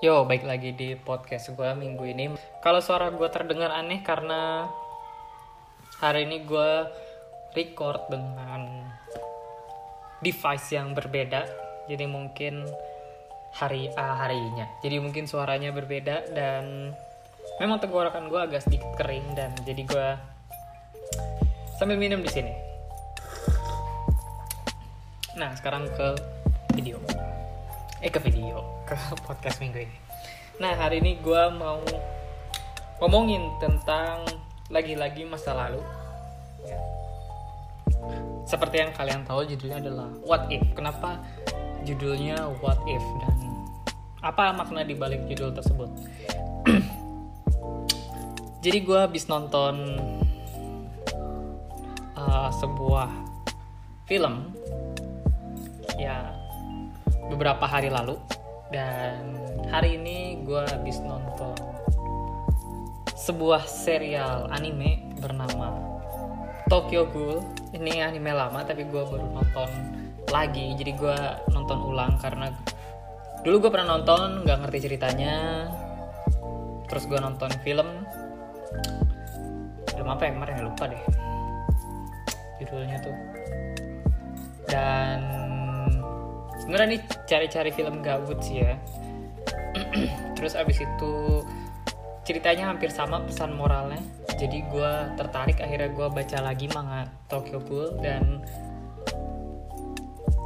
Yo, baik lagi di podcast gue minggu ini. Kalau suara gue terdengar aneh karena hari ini gue record dengan device yang berbeda. Jadi mungkin hari ah, harinya. Jadi mungkin suaranya berbeda dan memang tenggorokan gue agak sedikit kering dan jadi gue sambil minum di sini. Nah, sekarang ke video eh ke video ke podcast minggu ini. Nah hari ini gue mau ngomongin tentang lagi-lagi masa lalu. Ya. seperti yang kalian tahu judulnya adalah what if. Kenapa judulnya what if? Dan apa makna dibalik judul tersebut? Jadi gue habis nonton uh, sebuah film. Ya beberapa hari lalu. Dan hari ini gue habis nonton sebuah serial anime bernama Tokyo Ghoul. Ini anime lama tapi gue baru nonton lagi. Jadi gue nonton ulang karena dulu gue pernah nonton nggak ngerti ceritanya. Terus gue nonton film. Film apa ya? Kemarin ya? Lupa deh. Judulnya tuh. Dan sebenarnya nih cari-cari film gabut sih ya. Terus abis itu ceritanya hampir sama pesan moralnya. Jadi gue tertarik akhirnya gue baca lagi manga Tokyo Ghoul dan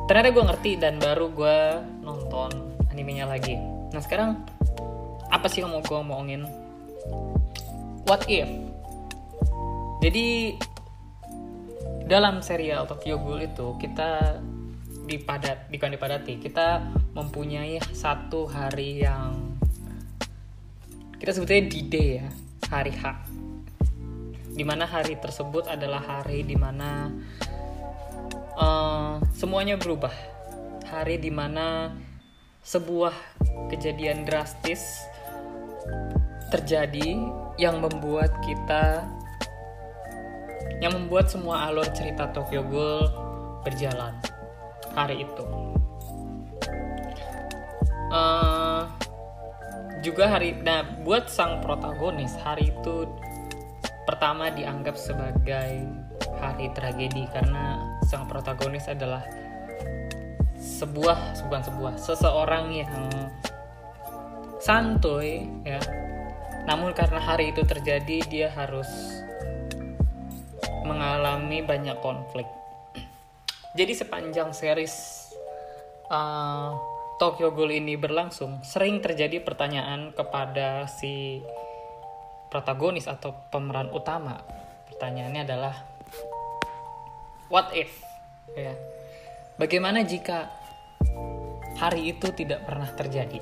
ternyata gue ngerti dan baru gue nonton animenya lagi. Nah sekarang apa sih yang mau gue ngomongin what if? Jadi dalam serial Tokyo Ghoul itu kita dipadat bukan dipadati kita mempunyai satu hari yang kita sebutnya D-Day ya hari H. Di mana hari tersebut adalah hari di mana uh, semuanya berubah. Hari di mana sebuah kejadian drastis terjadi yang membuat kita yang membuat semua alur cerita Tokyo Ghoul berjalan hari itu. Uh, juga hari, nah buat sang protagonis hari itu pertama dianggap sebagai hari tragedi karena sang protagonis adalah sebuah bukan sebuah seseorang yang santuy ya namun karena hari itu terjadi dia harus mengalami banyak konflik jadi sepanjang series uh, Tokyo Ghoul ini berlangsung, sering terjadi pertanyaan kepada si protagonis atau pemeran utama. Pertanyaannya adalah what if? Ya. Bagaimana jika hari itu tidak pernah terjadi?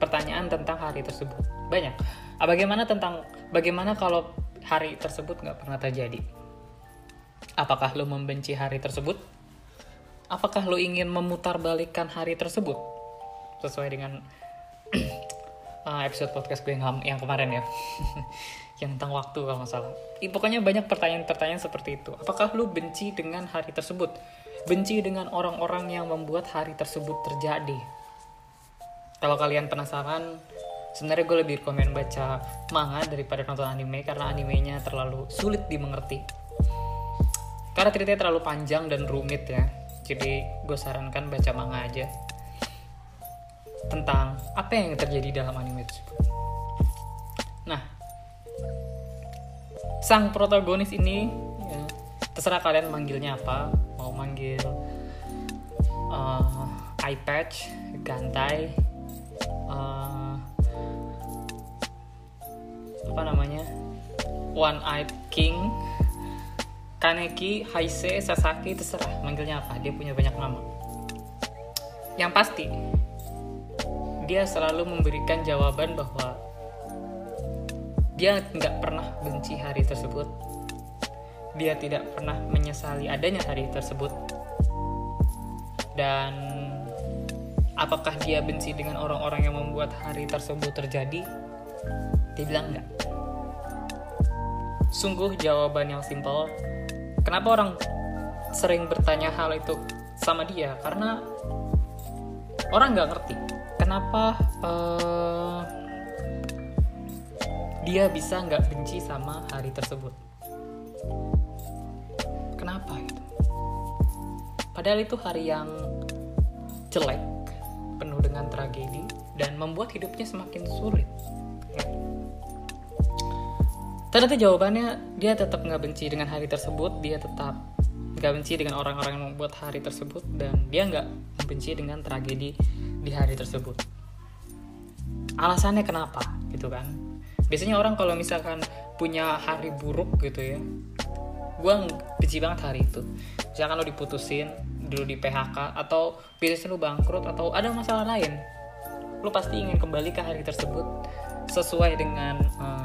Pertanyaan tentang hari tersebut banyak. Ah, bagaimana tentang bagaimana kalau hari tersebut nggak pernah terjadi? Apakah lo membenci hari tersebut? Apakah lo ingin memutarbalikkan hari tersebut? Sesuai dengan uh, episode podcast gue yang, kemarin ya. yang tentang waktu kalau nggak salah. Pokoknya banyak pertanyaan-pertanyaan seperti itu. Apakah lo benci dengan hari tersebut? Benci dengan orang-orang yang membuat hari tersebut terjadi? Kalau kalian penasaran, sebenarnya gue lebih rekomen baca manga daripada nonton anime karena animenya terlalu sulit dimengerti karena ceritanya terlalu panjang dan rumit ya. Jadi gue sarankan baca manga aja. Tentang apa yang terjadi dalam anime tersebut. Nah sang protagonis ini ya, terserah kalian manggilnya apa. Mau manggil uh, eye patch gantai uh, apa namanya? One eyed king Kaneki, Haise, Sasaki, terserah manggilnya apa. Dia punya banyak nama. Yang pasti, dia selalu memberikan jawaban bahwa dia nggak pernah benci hari tersebut. Dia tidak pernah menyesali adanya hari tersebut. Dan apakah dia benci dengan orang-orang yang membuat hari tersebut terjadi? Dia bilang enggak. Sungguh jawaban yang simpel, Kenapa orang sering bertanya hal itu sama dia? Karena orang nggak ngerti kenapa uh, dia bisa nggak benci sama hari tersebut. Kenapa itu padahal itu hari yang jelek penuh dengan tragedi dan membuat hidupnya semakin sulit ternyata jawabannya dia tetap nggak benci dengan hari tersebut dia tetap nggak benci dengan orang-orang yang membuat hari tersebut dan dia nggak membenci dengan tragedi di hari tersebut. Alasannya kenapa gitu kan? Biasanya orang kalau misalkan punya hari buruk gitu ya gue benci banget hari itu. Misalkan lo diputusin dulu di PHK atau bisnis lo bangkrut atau ada masalah lain lo pasti ingin kembali ke hari tersebut sesuai dengan uh,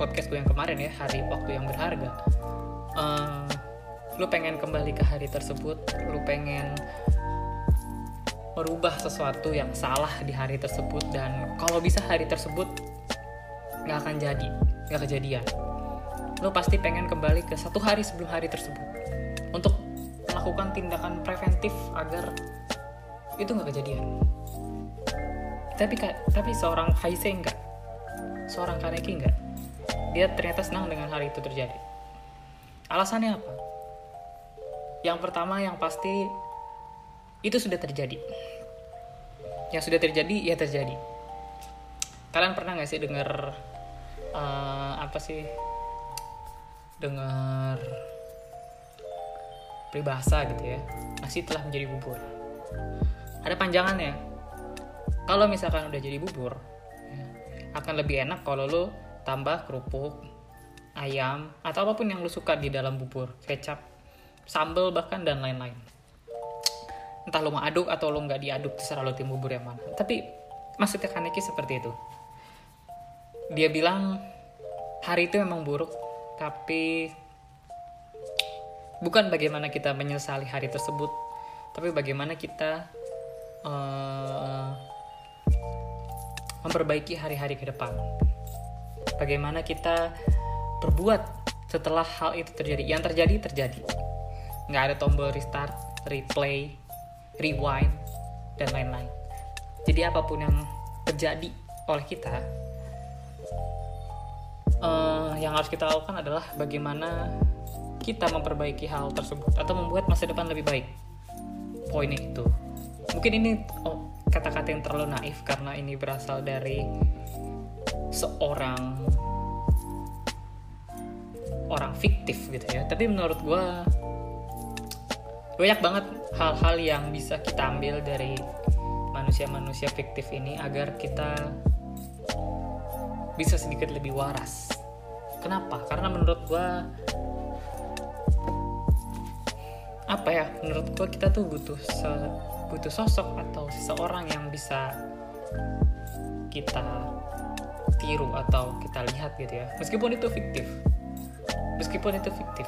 podcast gue yang kemarin ya hari waktu yang berharga. Uh, lo pengen kembali ke hari tersebut lo pengen merubah sesuatu yang salah di hari tersebut dan kalau bisa hari tersebut nggak akan jadi nggak kejadian. Lo pasti pengen kembali ke satu hari sebelum hari tersebut. Untuk melakukan tindakan preventif agar itu nggak kejadian. Tapi tapi seorang Haise enggak seorang Kaneki enggak dia ternyata senang dengan hari itu terjadi. Alasannya apa? Yang pertama yang pasti itu sudah terjadi. Yang sudah terjadi ya terjadi. Kalian pernah nggak sih dengar uh, apa sih? Dengar peribahasa gitu ya? Nasi telah menjadi bubur. Ada panjangannya. Kalau misalkan udah jadi bubur ya, akan lebih enak kalau lo tambah kerupuk ayam atau apa pun yang lo suka di dalam bubur kecap sambal bahkan dan lain-lain. Entah lo mau aduk atau lo nggak diaduk terserah lo tim bubur yang mana. Tapi maksudnya Kaneki seperti itu. Dia bilang hari itu memang buruk tapi bukan bagaimana kita menyesali hari tersebut tapi bagaimana kita uh, memperbaiki hari-hari ke depan bagaimana kita berbuat setelah hal itu terjadi yang terjadi terjadi nggak ada tombol restart replay rewind dan lain-lain jadi apa pun yang terjadi oleh kita uh, yang harus kita lakukan adalah bagaimana kita memperbaiki hal tersebut atau membuat masa depan lebih baik. Poinnya itu. Mungkin ini oh, kata-kata yang terlalu naif karena ini berasal dari seorang orang fiktif gitu ya. Tapi menurut gue banyak banget hal-hal yang bisa kita ambil dari manusia-manusia fiktif ini agar kita bisa sedikit lebih waras. Kenapa? Karena menurut gue apa ya? Menurut gue kita tuh butuh se butuh sosok atau seseorang yang bisa kita tiru atau kita lihat gitu ya. Meskipun itu fiktif. Meskipun itu fiktif.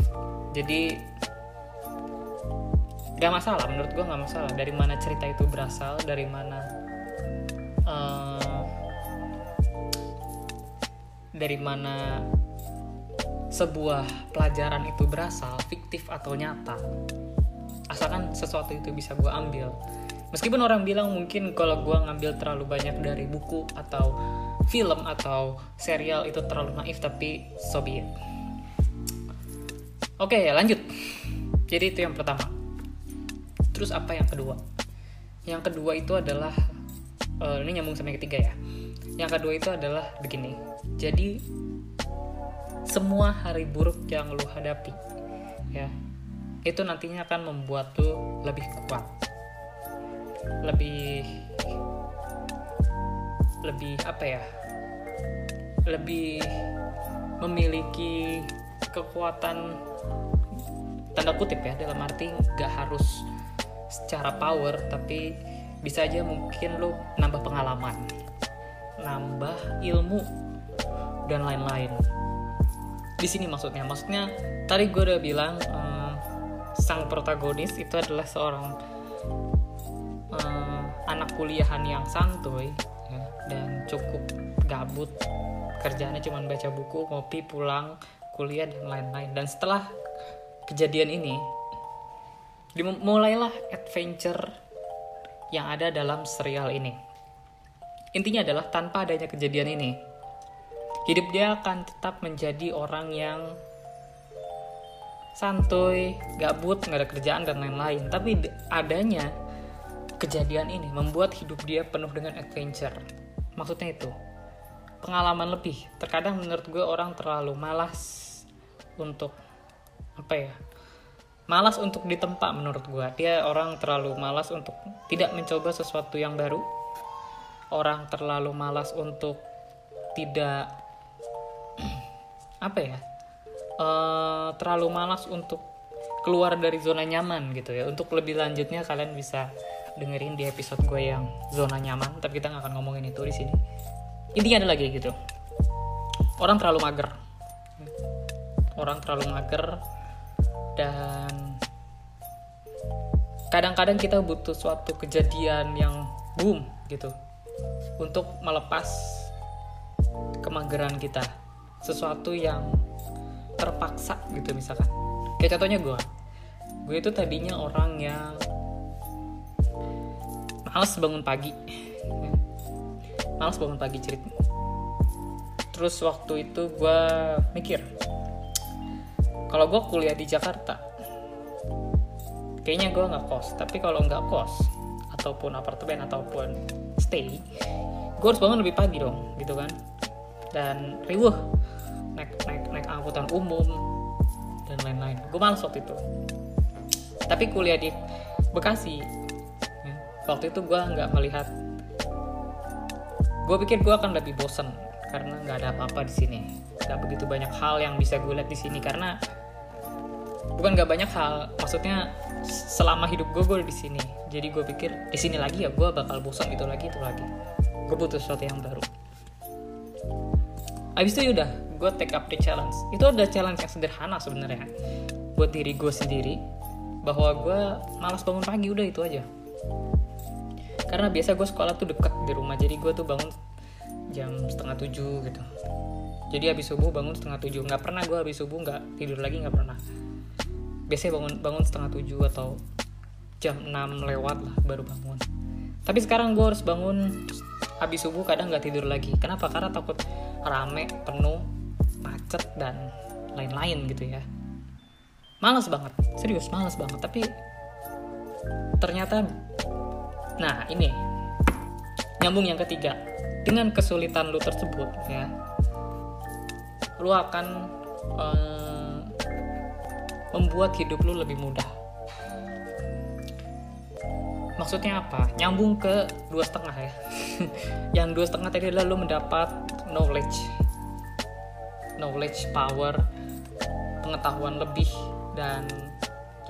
Jadi gak masalah menurut gue gak masalah dari mana cerita itu berasal dari mana uh, dari mana sebuah pelajaran itu berasal, fiktif atau nyata. Asalkan sesuatu itu bisa gue ambil. Meskipun orang bilang mungkin kalau gue ngambil terlalu banyak dari buku atau film atau serial itu terlalu naif, tapi so be. Oke, lanjut. Jadi itu yang pertama. Terus apa yang kedua? Yang kedua itu adalah uh, ini nyambung sama yang ketiga ya. Yang kedua itu adalah begini jadi semua hari buruk yang lu hadapi ya itu nantinya akan membuat lu lebih kuat lebih lebih apa ya lebih memiliki kekuatan tanda kutip ya dalam arti gak harus secara power tapi bisa aja mungkin lu nambah pengalaman nambah ilmu dan lain-lain. Di sini maksudnya. Maksudnya tadi gue udah bilang um, sang protagonis itu adalah seorang um, anak kuliahan yang santuy ya, dan cukup gabut kerjanya cuma baca buku ngopi pulang kuliah dan lain-lain dan setelah kejadian ini dimulailah adventure yang ada dalam serial ini. Intinya adalah tanpa adanya kejadian ini, hidup dia akan tetap menjadi orang yang santuy, gabut, nggak ada kerjaan dan lain-lain. Tapi adanya kejadian ini membuat hidup dia penuh dengan adventure. Maksudnya itu pengalaman lebih. Terkadang menurut gue orang terlalu malas untuk apa ya malas untuk ditempa menurut gue. Dia orang terlalu malas untuk tidak mencoba sesuatu yang baru. Orang terlalu malas untuk tidak apa ya uh, terlalu malas untuk keluar dari zona nyaman gitu ya. Untuk lebih lanjutnya kalian bisa dengerin di episode gue yang zona nyaman tapi kita nggak akan ngomongin itu di sini intinya ada lagi gitu. Orang terlalu mager. Orang terlalu mager dan kadang-kadang kita butuh suatu kejadian yang boom gitu untuk melepas kemageran kita. Sesuatu yang terpaksa gitu misalkan. Kayak contohnya gue gue itu tadinya orang yang males bangun pagi males bangun pagi cerita terus waktu itu gue mikir kalau gue kuliah di Jakarta kayaknya gue nggak kos. Tapi kalau nggak kos ataupun apartemen ataupun stay gue harus bangun lebih pagi dong gitu kan. Dan riuh naik naik naik angkutan umum dan lain-lain. Gue males waktu itu. Tapi kuliah di Bekasi ya, waktu itu gue nggak melihat gue pikir gue akan lebih bosen karena nggak ada apa-apa di sini. Nggak begitu banyak hal yang bisa gue lihat di sini karena bukan gak banyak hal maksudnya selama hidup gue gue di sini. Jadi gue pikir di sini lagi ya gue bakal bosan itu lagi itu lagi. Gue butuh sesuatu yang baru. Abis itu udah gue take up the challenge. Itu ada challenge yang sederhana sebenarnya buat diri gue sendiri bahwa gue malas bangun pagi udah itu aja karena biasa gue sekolah tuh deket di rumah jadi gue tuh bangun jam setengah tujuh gitu. Jadi habis subuh bangun setengah tujuh. Nggak pernah gue habis subuh nggak tidur lagi nggak pernah. Biasanya bangun bangun setengah tujuh atau jam 6 lewat lah baru bangun. Tapi sekarang gue harus bangun habis subuh kadang nggak tidur lagi. Kenapa? Karena takut rame penuh macet dan lain-lain gitu ya. Males banget. Serius males banget. Tapi ternyata nah ini. Nyambung yang ketiga. Dengan kesulitan lu tersebut ya lu akan um, membuat hidup lu lebih mudah. Maksudnya apa? Nyambung ke dua setengah ya. Yang dua setengah tadi adalah lu mendapat knowledge. Knowledge power pengetahuan lebih dan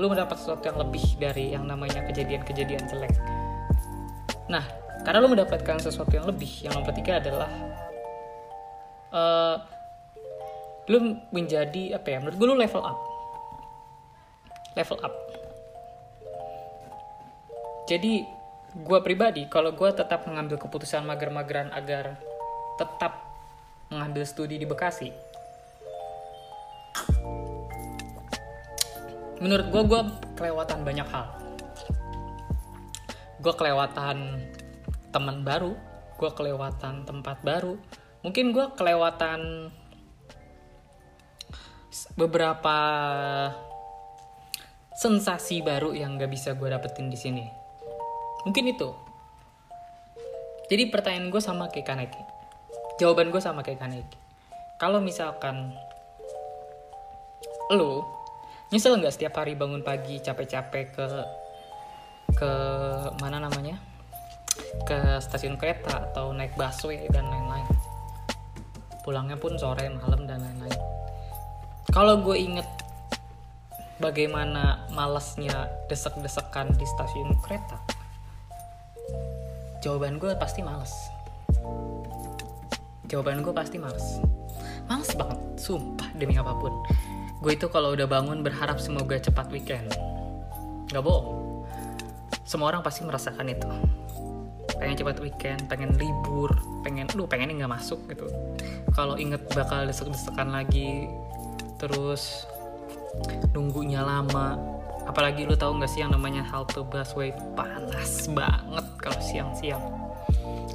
lu mendapat sesuatu yang lebih dari yang namanya kejadian-kejadian jelek nah karena lu mendapatkan sesuatu yang lebih yang nomor tiga adalah uh, lu menjadi apa ya menurut gue lu level up. Level up. Jadi gue pribadi kalau gue tetap mengambil keputusan mager-mageran agar tetap mengambil studi di Bekasi menurut gue gue kelewatan banyak hal gue kelewatan teman baru gue kelewatan tempat baru mungkin gue kelewatan beberapa sensasi baru yang gak bisa gue dapetin di sini. Mungkin itu. Jadi pertanyaan gue sama kayak Kaneki. Jawaban gue sama kayak Kaneki. Kalau misalkan lo nyesel nggak setiap hari bangun pagi capek-capek ke ke mana namanya ke stasiun kereta atau naik busway dan lain-lain pulangnya pun sore malam dan lain-lain kalau gue inget bagaimana malasnya desek-desekan di stasiun kereta? Jawaban gue pasti males. Jawaban gue pasti males. Males banget, sumpah demi apa pun. Gue itu kalau udah bangun berharap semoga cepat weekend. Gak bohong. Semua orang pasti merasakan itu. Pengen cepat weekend, pengen libur, pengen lu pengen nggak masuk gitu. Kalau inget bakal desek-desekan lagi, terus nunggunya lama. Apalagi lu tahu nggak sih yang namanya halte busway? Panas banget kalau siang-siang.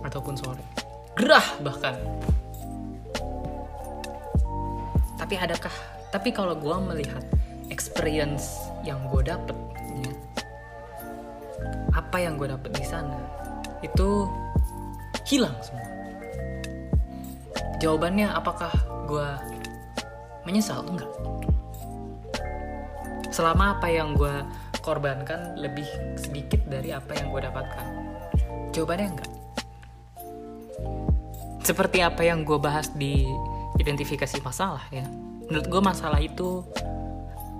Ataupun sore. Gerah bahkan. Tapi adakah tapi kalau gue melihat experience yang gue dapet apa yang gue dapet di sana itu hilang semua. Jawabannya apakah gue menyesal? Enggak. Selama apa yang gue korbankan lebih sedikit dari apa yang gue dapatkan? Jawabannya enggak. Seperti apa yang gue bahas di identifikasi masalah ya. Menurut gue masalah itu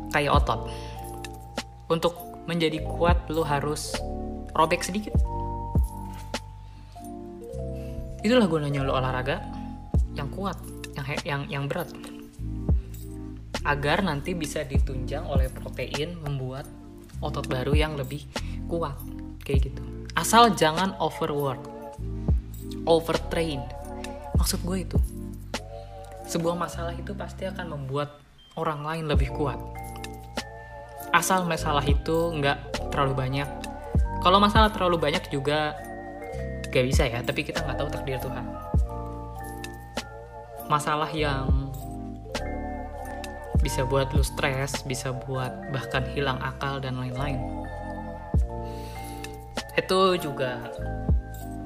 kayak otot. Untuk menjadi kuat lo harus robek sedikit. Itulah gunanya lo olahraga yang kuat yang yang yang berat. Agar nanti bisa ditunjang oleh protein membuat otot baru yang lebih kuat. Kayak gitu. Asal jangan overwork. Overtrain. Maksud gue itu sebuah masalah itu pasti akan membuat orang lain lebih kuat. Asal masalah itu nggak terlalu banyak kalau masalah terlalu banyak juga gak bisa ya tapi kita nggak tahu takdir Tuhan masalah yang bisa buat lu stres, bisa buat bahkan hilang akal dan lain-lain. Itu juga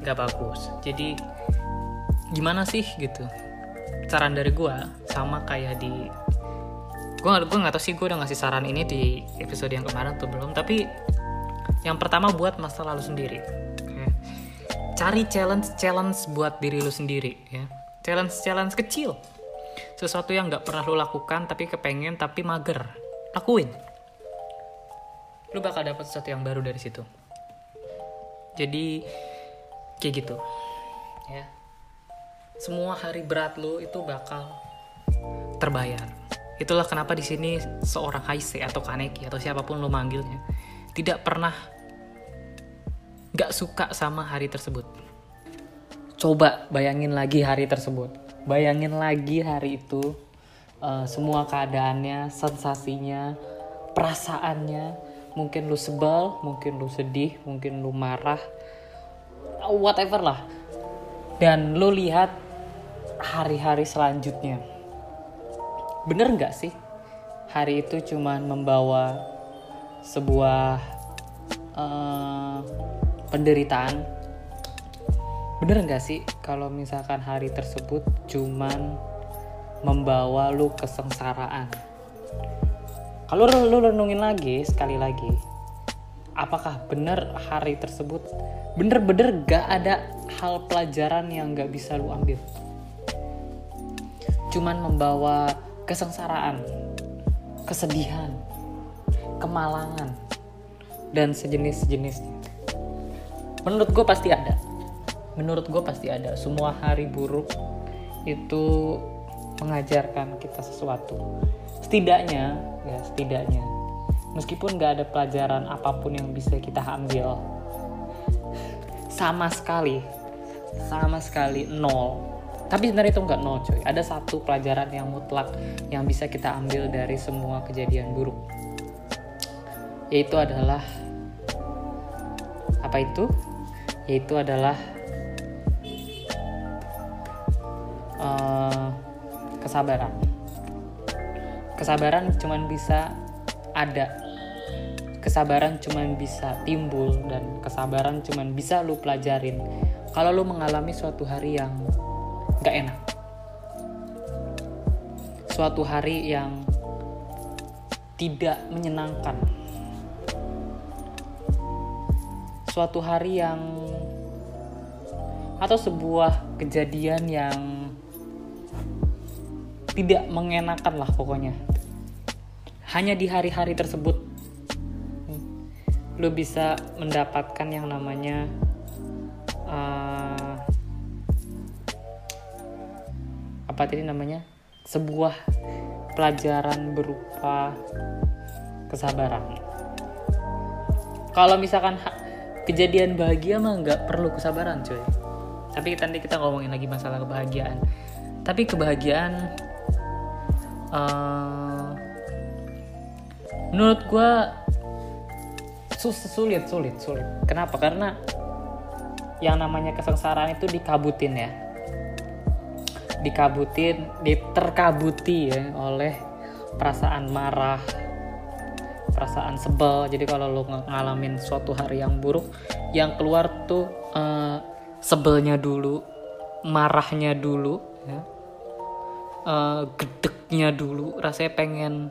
nggak bagus. Jadi gimana sih gitu? Saran dari gue sama kayak di gue gue nggak tahu sih gue udah ngasih saran ini di episode yang kemarin tuh belum tapi yang pertama buat masa lalu sendiri. Ya. cari challenge challenge buat diri lu sendiri ya. Challenge challenge kecil. Sesuatu yang nggak pernah lo lakukan tapi kepengen tapi mager. Lakuin. Lo bakal dapat sesuatu yang baru dari situ. Jadi kayak gitu ya. Semua hari berat lo itu bakal terbayar. Itulah kenapa di sini seorang Haise atau Kaneki atau siapa pun lo manggilnya tidak pernah nggak suka sama hari tersebut. Coba bayangin lagi hari tersebut. Bayangin lagi hari itu uh, semua keadaannya sensasinya perasaannya. Mungkin lu sebel mungkin lu sedih mungkin lu marah. Whatever lah. Dan lu lihat hari-hari selanjutnya. Bener nggak sih? Hari itu cuman membawa sebuah uh, penderitaan. Bener nggak sih kalau misalkan hari tersebut cuman membawa lu kesengsaraan? Kalau lu, lu renungin lagi sekali lagi apakah bener hari tersebut bener-bener gak ada hal pelajaran yang gak bisa lu ambil? Cuman membawa kesengsaraan kesedihan kemalangan dan sejenis-sejenisnya menurut gue pasti ada. Menurut gue pasti ada. Semua hari buruk itu mengajarkan kita sesuatu. Setidaknya ya setidaknya. Meskipun gak ada pelajaran apa pun yang bisa kita ambil sama sekali sama sekali nol. Tapi sebenarnya itu nggak nol coy ada satu pelajaran yang mutlak yang bisa kita ambil dari semua kejadian buruk yaitu adalah apa itu? Yaitu adalah uh, kesabaran. Kesabaran cuman bisa ada. Kesabaran cuman bisa timbul dan kesabaran cuman bisa lu pelajarin. Kalau lu mengalami suatu hari yang gak enak. Suatu hari yang tidak menyenangkan suatu hari yang atau sebuah kejadian yang tidak mengenakan lah pokoknya. Hanya di hari-hari tersebut lo bisa mendapatkan yang namanya uh, apa tadi namanya? Sebuah pelajaran berupa kesabaran. Kalau misalkan kejadian bahagia mah nggak perlu kesabaran cuy. Tapi nanti kita ngomongin lagi masalah kebahagiaan. Tapi kebahagiaan uh, menurut gue sulit sulit sulit. Kenapa? Karena yang namanya kesengsaraan itu dikabutin ya. Dikabutin diterkabuti ya oleh perasaan marah perasaan sebel jadi kalau lo ngalamin suatu hari yang buruk yang keluar tuh uh, sebelnya dulu marahnya dulu ya uh, gedeknya dulu rasanya pengen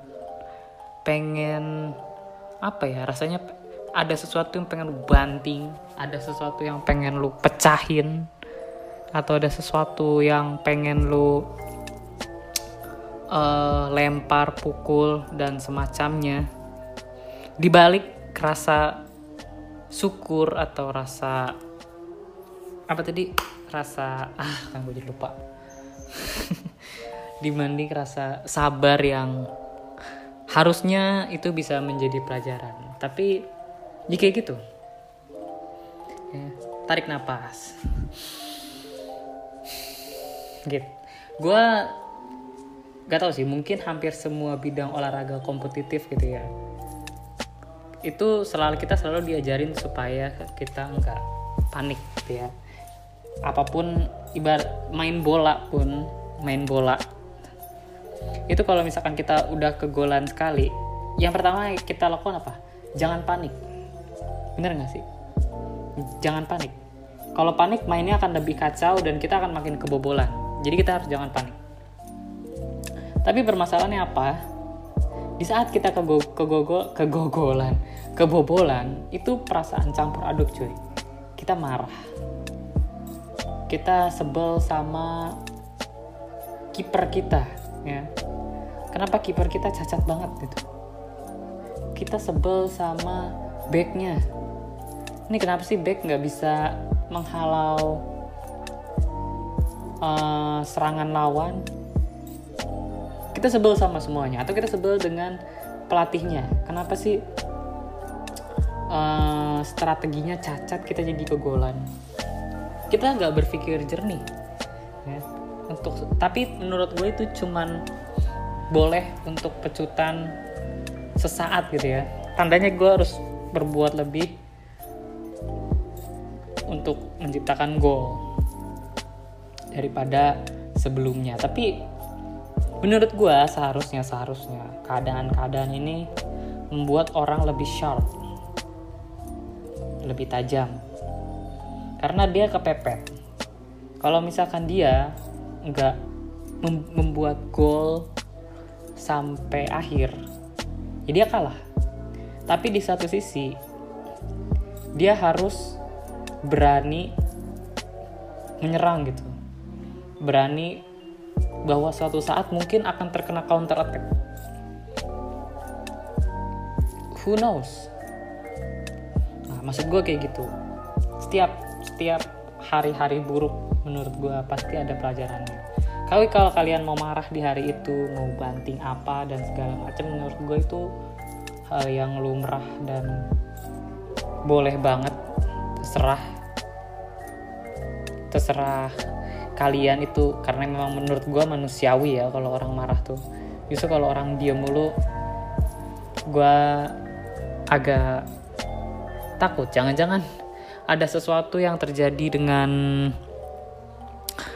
pengen apa ya rasanya ada sesuatu yang pengen lu banting ada sesuatu yang pengen lu pecahin atau ada sesuatu yang pengen lu uh, lempar, pukul dan semacamnya. Dibalik rasa syukur atau rasa apa tadi? Rasa ah kan gue jadi lupa. Dibanding rasa sabar yang harusnya itu bisa menjadi pelajaran. Tapi jika gitu ya, tarik nafas gitu. Gue gak tau sih mungkin hampir semua bidang olahraga kompetitif gitu ya itu selalu kita selalu diajarin supaya kita nggak panik gitu ya. Apa pun ibarat main bola pun main bola. Itu kalau misalkan kita udah kegolan sekali yang pertama kita lakukan apa? Jangan panik. Bener nggak sih? Jangan panik. Kalau panik mainnya akan lebih kacau dan kita akan makin kebobolan. Jadi kita harus jangan panik. Tapi permasalahannya apa? Di saat kita kego kegogol kegogolan, kebobolan, itu perasaan campur aduk cuy. Kita marah. Kita sebel sama kiper kita, ya. Kenapa kiper kita cacat banget gitu? Kita sebel sama backnya. Ini kenapa sih back nggak bisa menghalau uh, serangan lawan kita sebel sama semuanya atau kita sebel dengan pelatihnya. Kenapa sih uh, strateginya cacat kita jadi kegolan? Kita nggak berpikir jernih ya. Untuk tapi menurut gue itu cuman boleh untuk pecutan sesaat gitu ya. Tandanya gue harus berbuat lebih untuk menciptakan gol daripada sebelumnya. Tapi menurut gue seharusnya seharusnya keadaan-keadaan ini membuat orang lebih sharp lebih tajam. Karena dia kepepet. Kalau misalkan dia nggak mem membuat goal sampai akhir ya dia kalah. Tapi di satu sisi dia harus berani menyerang gitu. Berani bahwa suatu saat mungkin akan terkena counter attack. Who knows? Nah, maksud gue kayak gitu. Setiap setiap hari-hari buruk menurut gue pasti ada pelajarannya. Kalau kalau kalian mau marah di hari itu, mau banting apa dan segala macam, menurut gue itu hal yang lumrah dan boleh banget terserah terserah kalian itu karena memang menurut gue manusiawi ya kalau orang marah tuh. Justru kalau orang diem mulu gue agak takut. Jangan-jangan ada sesuatu yang terjadi dengan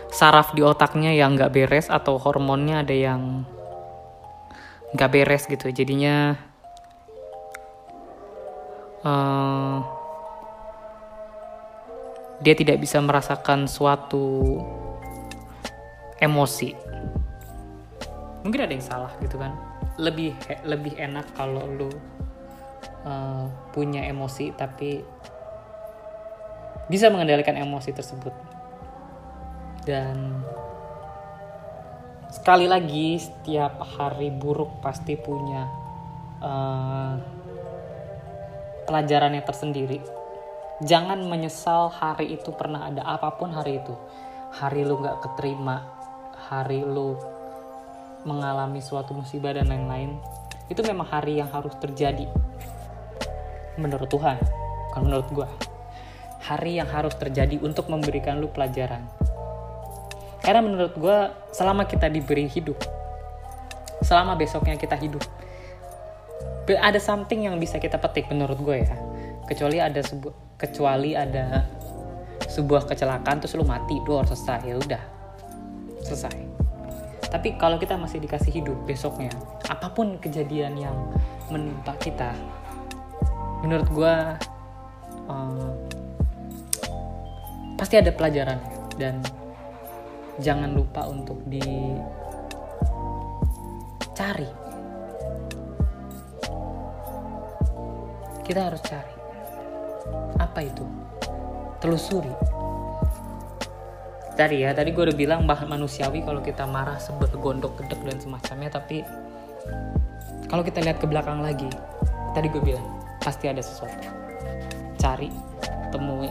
saraf di otaknya yang nggak beres atau hormonnya ada yang nggak beres gitu. Jadinya uh, dia tidak bisa merasakan suatu emosi. Mungkin ada yang salah gitu kan. Lebih lebih enak kalau lu uh, punya emosi tapi bisa mengendalikan emosi tersebut. Dan sekali lagi setiap hari buruk pasti punya uh, pelajarannya tersendiri. Jangan menyesal hari itu pernah ada apa pun hari itu. Hari lu nggak keterima hari lu mengalami suatu musibah dan lain-lain itu memang hari yang harus terjadi. Menurut Tuhan bukan menurut gue hari yang harus terjadi untuk memberikan lu pelajaran. Karena menurut gue selama kita diberi hidup selama besoknya kita hidup ada something yang bisa kita petik menurut gue ya. Kecuali ada sebuah kecuali ada sebuah kecelakaan terus lu mati dua selesai ya udah selesai. Tapi kalau kita masih dikasih hidup besoknya apa pun kejadian yang menimpa kita menurut gue uh, pasti ada pelajaran. Dan jangan lupa untuk dicari. Kita harus cari apa itu? Telusuri tadi ya tadi gue udah bilang bahan manusiawi kalau kita marah sebel gondok gedek dan semacamnya tapi kalau kita lihat ke belakang lagi tadi gue bilang pasti ada sesuatu. Cari temui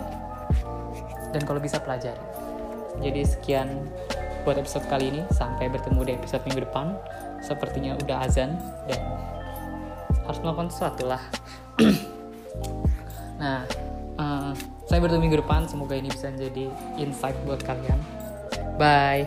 dan kalau bisa pelajari. Jadi sekian buat episode kali ini sampai bertemu di episode minggu depan. Sepertinya udah azan dan harus melakukan sesuatu lah. Nah saya bertemu minggu depan semoga ini bisa menjadi insight buat kalian. Bye